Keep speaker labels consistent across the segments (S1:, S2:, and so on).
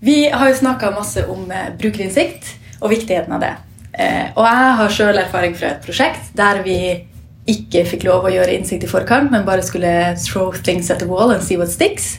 S1: Vi har jo snakka masse om eh, brukerinnsikt og viktigheten av det. Eh, og jeg har sjøl erfaring fra et prosjekt der vi ikke fikk lov å gjøre innsikt i forkant, men bare skulle throw things at the wall and see what sticks.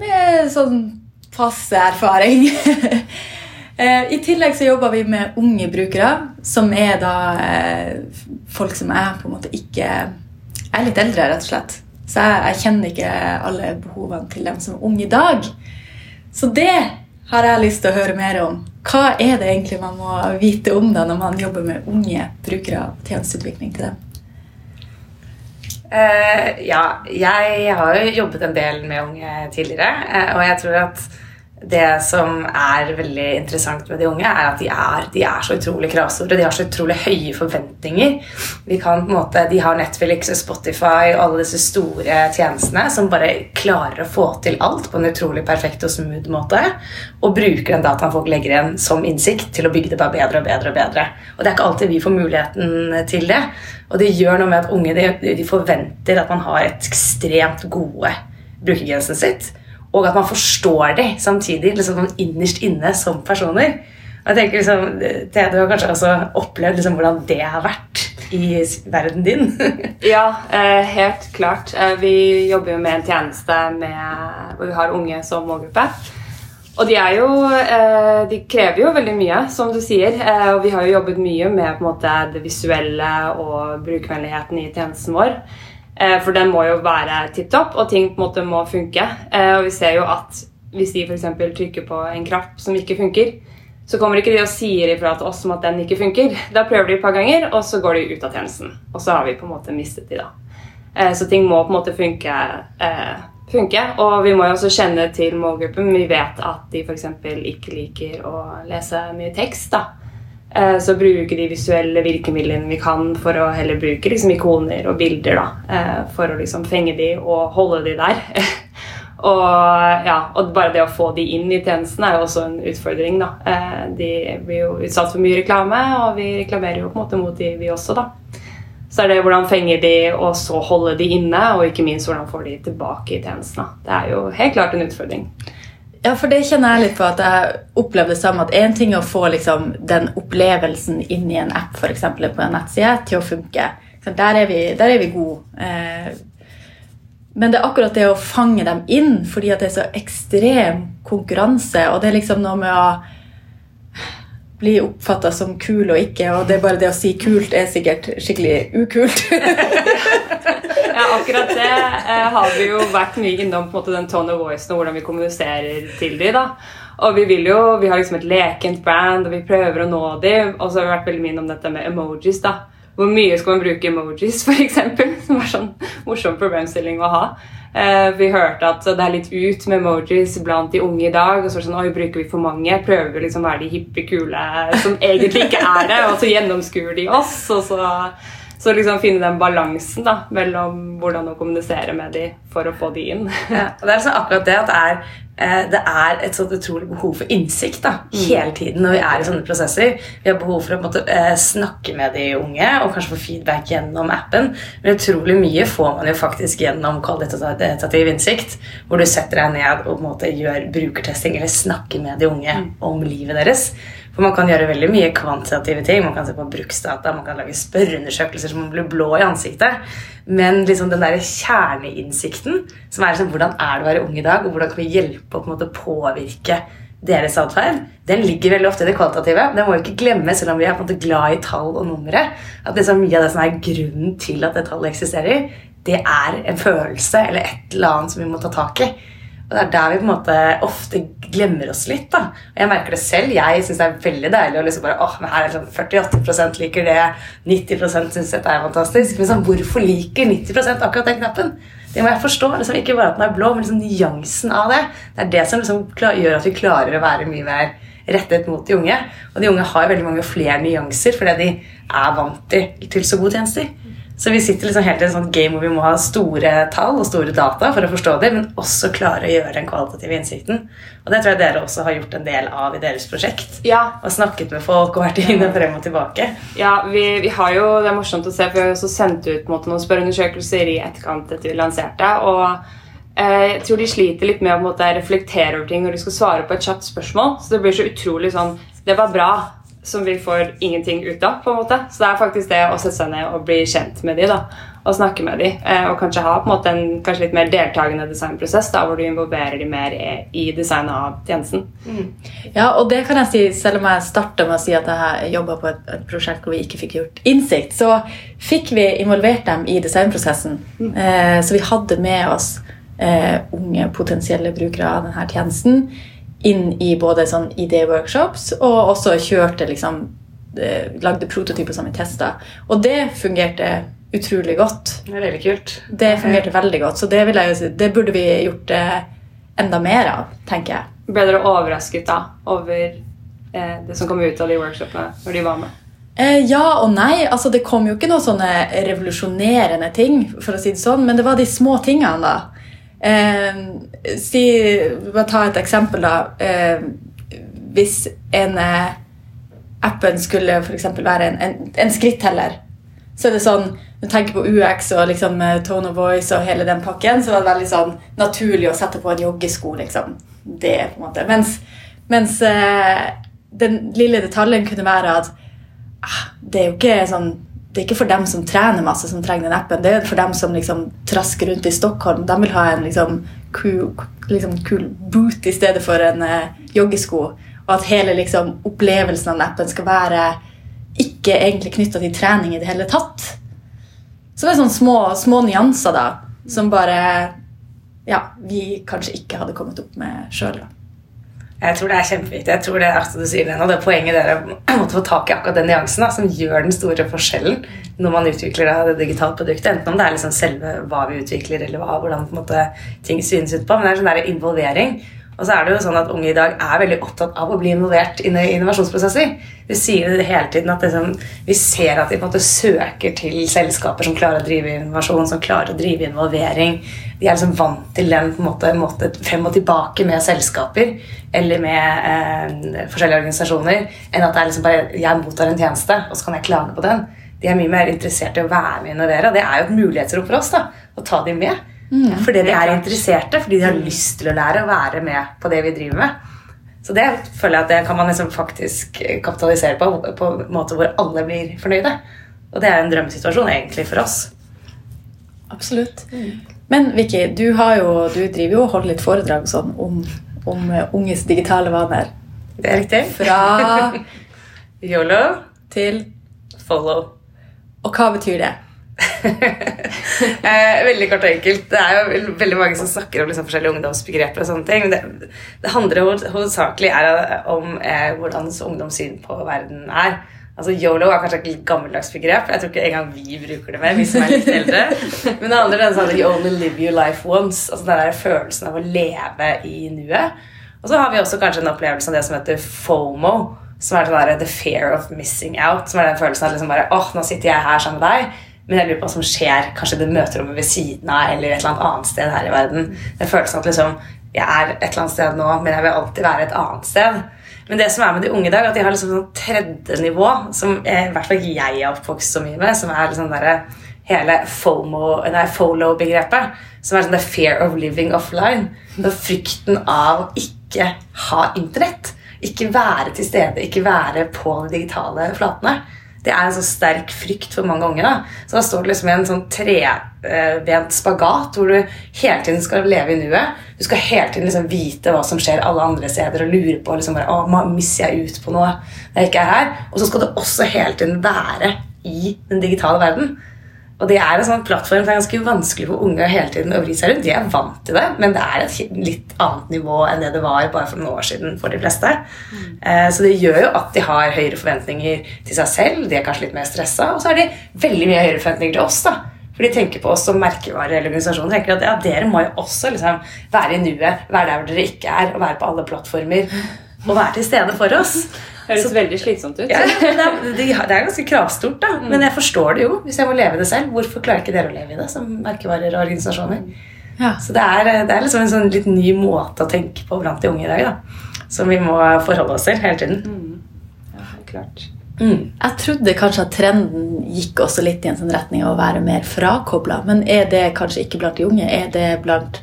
S1: Med sånn passe erfaring. Eh, I tillegg så jobber vi med unge brukere, som er da folk som er på en måte ikke Jeg er litt eldre, rett og slett. Så jeg, jeg kjenner ikke alle behovene til dem som er unge i dag. Så det har jeg lyst til å høre mer om. Hva er det egentlig man må vite om da når man jobber med unge brukere av tjenesteutvikling til dem?
S2: Uh, ja, jeg har jo jobbet en del med unge tidligere, uh, og jeg tror at det som er veldig interessant med de unge, er at de er, de er så utrolig kravstore. De har så utrolig høye forventninger. Kan, måte, de har Netflix og Spotify og alle disse store tjenestene som bare klarer å få til alt på en utrolig perfekt og smooth måte. Og bruker den dataen folk legger igjen, som innsikt til å bygge det bare bedre og bedre. Og bedre. Og det er ikke alltid vi får muligheten til det. Og det gjør noe med at unge de, de forventer at man har et ekstremt gode brukergrensen sitt og at man forstår dem samtidig, liksom innerst inne som personer. Og jeg tenker liksom, Thea, Du har kanskje også opplevd liksom hvordan det har vært i verden din?
S3: ja, eh, helt klart. Eh, vi jobber jo med en tjeneste med, hvor vi har unge som målgruppe. Og de, jo, eh, de krever jo veldig mye, som du sier. Og vi har jo jobbet mye med måte, det visuelle og brukervennligheten i tjenesten vår. Eh, for den må jo være tipp topp, og ting på en måte må funke. Eh, og vi ser jo at hvis de f.eks. trykker på en knapp som ikke funker, så kommer ikke de og sier ifra til oss om at den ikke funker. Da prøver de et par ganger, og så går de ut av tjenesten. Og så har vi på en måte mistet de da. Eh, så ting må på en måte funke. funke. Og vi må jo også kjenne til målgruppen. Vi vet at de f.eks. ikke liker å lese mye tekst. da. Eh, så bruke de visuelle virkemidlene vi kan for å heller bruke liksom, ikoner og bilder. Da, eh, for å liksom fenge de og holde de der. og, ja, og bare det å få de inn i tjenesten er jo også en utfordring. Da. Eh, de blir jo utsatt for mye reklame, og vi reklamerer jo på en måte mot de, vi også. da. Så er det hvordan fenger de, og så holde de inne, og ikke minst hvordan får de tilbake i tjenesten. Da. Det er jo helt klart en utfordring.
S1: Ja, for det kjenner jeg litt på at jeg opplever det samme. At én ting er å få liksom, den opplevelsen inn i en app, f.eks. på en nettside, til å funke. Der er vi, vi gode. Eh, men det er akkurat det å fange dem inn, fordi det er så ekstrem konkurranse. Og det er liksom noe med å bli oppfatta som kul og ikke, og det er bare det å si kult er sikkert skikkelig ukult.
S3: ja, akkurat det eh, har vi jo vært mye innom på en måte den tone of voice og hvordan vi kommuniserer til dem. da. Og vi vil jo, vi har liksom et lekent brand, og vi prøver å nå dem. Og så har vi vært veldig mye innom dette med emojis. da. Hvor mye skal man bruke emojis, f.eks.? Som er sånn morsom problemstilling å ha. Eh, vi hørte at det er litt ut med emojis blant de unge i dag. Og så er det sånn, oi, bruker vi for mange? Prøver vi liksom å være de hippe, kule som egentlig ikke er det? Og så gjennomskuer de oss. og så så liksom finne den balansen da, mellom hvordan å kommunisere med dem for å få de inn.
S2: ja, og Det er liksom akkurat det at det er, eh, det er et sånt utrolig behov for innsikt da, mm. hele tiden når vi er i sånne prosesser. Vi har behov for å måte, eh, snakke med de unge og kanskje få feedback gjennom appen. Men utrolig mye får man jo faktisk gjennom kvalitativ innsikt, hvor du setter deg ned og måte, gjør brukertesting eller snakker med de unge mm. om livet deres. For man kan gjøre veldig mye kvantitative ting. Man kan se på bruksdata, man kan lage spørreundersøkelser som man blir blå i ansiktet. Men liksom den der kjerneinnsikten, som er liksom, hvordan er det å være ung i dag, og hvordan kan vi hjelpe å på en måte påvirke deres atferd, den ligger veldig ofte i det kvalitative. Den må vi ikke glemme, selv om vi er på en måte glad i tall og numre. At liksom mye av det som er grunnen til at det tallet eksisterer, det er en følelse eller et eller annet som vi må ta tak i. Og det er der vi på en måte ofte glemmer oss litt. da. Og Jeg merker det selv. Jeg syns det er veldig deilig å liksom bare åh, men her er sånn 48% liker det, 90% syns dette er fantastisk. Men sånn, hvorfor liker 90% akkurat den knappen? Det må jeg forstå. Liksom, ikke bare at den er blå, men liksom nyansen av det. Det er det som liksom gjør at vi klarer å være mye mer rettet mot de unge. Og de unge har veldig mange flere nyanser fordi de er vant til, til så gode tjenester. Så vi sitter liksom helt i en sånn game hvor vi må ha store tall og store data for å forstå dem, men også klare å gjøre den kvalitative innsikten. Og det tror jeg dere også har gjort en del av i deres prosjekt.
S3: Ja.
S2: Og snakket med folk og vært inne frem og tilbake.
S3: Ja, vi, vi, har jo, Det er morsomt å se, for vi har også sendt ut måte, noen spørreundersøkelser i etterkant etter vi lanserte. og eh, jeg tror de sliter litt med å måte, reflektere over ting når de skal svare på et kjapt spørsmål. Så det blir så utrolig sånn Det var bra, som vi får ingenting ut av. på en måte. Så det er faktisk det å sette seg ned og bli kjent med de da, og snakke med de, eh, og kanskje ha på en måte en kanskje litt mer deltakende designprosess da, hvor du involverer de mer i, designet av tjenesten.
S1: Ja, og det kan jeg si, selv om jeg starta med å si at jeg jobba på et, et prosjekt hvor vi ikke fikk gjort innsikt, så fikk vi involvert dem i designprosessen. Eh, så vi hadde med oss eh, unge potensielle brukere av denne tjenesten inn i både sånn idéworkshops og også kjørte liksom eh, Lagde prototyper som vi testa. Og det fungerte utrolig godt.
S2: Det er veldig kult.
S1: Det fungerte veldig godt, så det, vil jeg jo si, det burde vi gjort eh, enda mer av, tenker jeg.
S3: Ble dere overrasket da over eh, det som kom ut av de workshopene når de var med?
S1: Eh, ja og nei. altså Det kom jo ikke noen sånne revolusjonerende ting, for å si det sånn, men det var de små tingene, da. Eh, si, bare ta et eksempel, da. Eh, hvis en eh, appen skulle f.eks. være en, en, en skritteller, så er det sånn Du tenker på UX og liksom eh, tone of voice og hele den pakken, så var det veldig sånn naturlig å sette på en joggesko, liksom. Det, på en måte. Mens, mens eh, den lille detaljen kunne være at ah, det er jo ikke sånn det er ikke for dem som trener masse, som trenger den appen. Det er for dem som liksom trasker rundt i Stockholm. De vil ha en liksom cool, liksom cool boot i stedet for en uh, joggesko. Og at hele liksom, opplevelsen av den appen skal være ikke egentlig knytta til trening i det hele tatt. Så det er sånne små, små nyanser da, som bare ja, vi kanskje ikke hadde kommet opp med sjøl.
S2: Jeg tror det er kjempeviktig. Jeg tror det er akkurat du sier det nå, det er poenget dere måtte få tak i akkurat den nyansen da, som gjør den store forskjellen når man utvikler da, det digitale produktet. Enten om det er liksom selve hva vi utvikler, eller hva, hvordan måte, ting synes ut på. Men det er sånn der involvering. Og så er det jo sånn at Unge i dag er veldig opptatt av å bli involvert i innovasjonsprosesser. Du sier det hele tiden at liksom, Vi ser at de på en måte søker til selskaper som klarer å drive innovasjon, som klarer å drive involvering. De er liksom vant til den på en måte, måte frem og tilbake med selskaper eller med eh, forskjellige organisasjoner, enn at det er liksom bare jeg mottar en tjeneste, og så kan jeg klage på den. De er mye mer interessert i å være med og innovere. Og det er jo et mulighetsrom for oss da, å ta dem med. Fordi de er interesserte, fordi de har lyst til å lære å være med på det vi driver med. Så det føler jeg at det kan man liksom faktisk kapitalisere på på en måte hvor alle blir fornøyde. Og det er en drømmesituasjon egentlig for oss.
S1: Absolutt. Men Vicky, du, har jo, du driver jo og holder litt foredrag sånn om, om eh, unges digitale vaner.
S2: Det er riktig.
S1: Fra
S2: Yolo,
S1: til
S2: follow.
S1: Og hva betyr det?
S2: eh, veldig kort og enkelt. Det er jo veldig mange som snakker om liksom forskjellige ungdomsbegreper. og sånne ting, men det, det handler hoved- hovedsakelig om eh, hvordan ungdomssyn på verden er. Altså Yolo er kanskje et litt gammeldags begrep. Jeg tror ikke engang vi bruker det mer. vi som er litt eldre. Men det handler om sånn, you only live your life once. Altså Den der følelsen av å leve i nuet. Og så har vi også kanskje en opplevelse av det som heter FOMO. Som er sånn der, the fear of missing out. Som er den følelsen av liksom bare, åh, nå sitter jeg her sammen med deg, men jeg lurer på hva som skjer kanskje det møterommet ved siden av, eller et eller annet sted her i verden. Den følelsen at liksom, jeg er et eller annet sted nå, men jeg vil alltid være et annet sted. Men det som er med de unge i dag, at de har liksom sånn tredje nivå, som eh, i hvert fall jeg er oppvokst så mye med, som er liksom der, hele FOMO, nei, FOLO-begrepet, som er sånn the fear of living offline. Er frykten av å ikke ha internett. Ikke være til stede, ikke være på de digitale flatene. Det er en så sterk frykt for mange unge. da. Så da står du liksom i en sånn trebent spagat hvor du hele tiden skal leve i nuet. Du skal hele tiden liksom vite hva som skjer alle andre steder, og lure på liksom bare, å, misser jeg ut på noe når jeg ikke er her. Og så skal du også hele tiden være i den digitale verden. Og det er en sånn plattform som er ganske vanskelig for unge hele tiden å vri seg rundt. De er vant til det, men det er et litt annet nivå enn det det var bare for noen år siden for de fleste. Eh, Så det gjør jo at de har høyere forventninger til seg selv, de er kanskje litt mer stressa, og så har de veldig mye høyere forventninger til oss. da. For de tenker på oss som merkevarer eller organisasjoner. tenker at ja, Dere må jo også liksom være i nuet, være der hvor dere ikke er, og være på alle plattformer. Og være til stede for oss.
S3: Høres
S2: Så-
S3: veldig slitsomt ut.
S2: ja, det, er, det er ganske kravstort, da. Men jeg forstår det jo. Hvis jeg må leve det selv, hvorfor klarer ikke dere å leve i det som merkevarer og organisasjoner?
S1: Ja.
S2: Så det er, det er liksom en sånn litt ny måte å tenke på blant de unge i dag, da. Som vi må forholde oss til hele tiden.
S3: Ja, klart.
S2: Mm.
S1: Jeg trodde kanskje at trenden gikk også litt i en sånn retning av å være mer frakobla. Men er det kanskje ikke blant de unge? Er det blant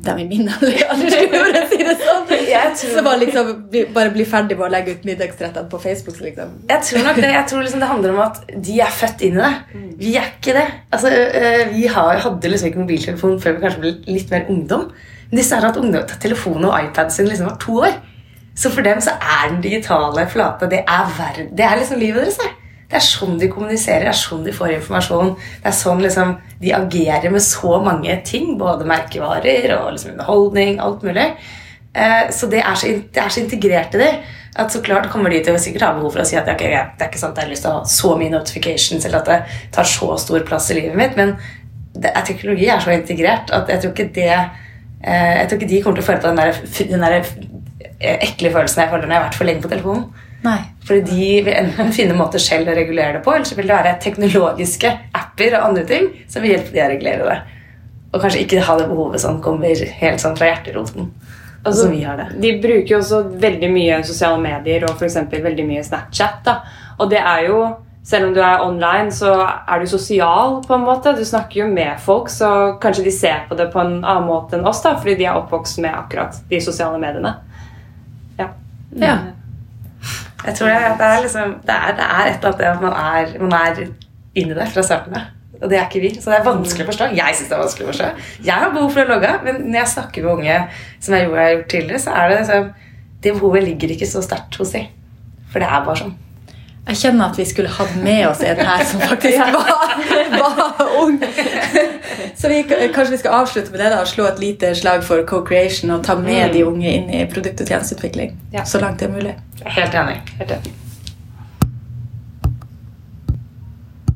S1: dem i min alder, si det sånn.
S2: Jeg tror-
S1: Så bare, liksom, bli, bare bli ferdig med å legge ut middagsrettene på Facebook. Liksom.
S2: Jeg tror nok det. Jeg tror liksom det handler om at de er født inn i det. Vi er ikke det. Altså, øh, vi har, hadde liksom ikke mobiltelefon før vi kanskje ble litt mer ungdom. Men disse har hatt ungdom, telefonen og iPad siden liksom var to år. Så for dem så er den digitale flata det er, verden, det er liksom livet deres. Det er sånn de kommuniserer, det er sånn de får informasjon. Det er sånn liksom de agerer med så mange ting, både merkevarer og liksom underholdning. alt mulig. Eh, så det er så, det er så integrert i det at så klart kommer de til å sikkert ha behov for å si at ikke, det er ikke sant jeg har lyst til å ha så mye notifications eller at det tar så stor plass i livet mitt, men det teknologi er så integrert at jeg tror ikke det eh, Jeg tror ikke de kommer til å føle på den der, den der eh, ekle følelsen jeg føler når jeg har vært for lenge på telefonen.
S1: Nei.
S2: Fordi de vil enten finne måter selv å regulere det på, eller så vil det være teknologiske apper og andre ting som vil hjelpe de å regulere det. Og kanskje ikke ha det behovet som kommer helt sånn fra hjerteroten.
S3: Altså,
S2: altså, vi har det.
S3: De bruker jo også veldig mye sosiale medier og for eksempel veldig mye Snapchat. da. Og det er jo, selv om du er online, så er du sosial på en måte. Du snakker jo med folk, så kanskje de ser på det på en annen måte enn oss, da, fordi de er oppvokst med akkurat de sosiale mediene. Ja.
S1: Ja.
S2: Jeg tror det, det, er liksom, det, er, det er et eller annet det at man er, man er inni det fra starten av. Og det er ikke vi. Så det er vanskelig å forstå. Jeg synes det er vanskelig å forstå. Jeg har behov for å logge av, men når jeg snakker med unge, som jeg har gjort tidligere, så er det liksom Det behovet ligger ikke så sterkt hos dem. For det er bare sånn.
S1: Jeg kjenner at vi skulle hatt med oss en her som faktisk var, var ung. Så vi, kanskje vi skal avslutte med det da, og slå et lite slag for co-creation og ta med de unge inn i produkt- og tjenesteutvikling
S3: Ja.
S1: så langt det er mulig.
S2: Helt enig.
S3: Helt enig.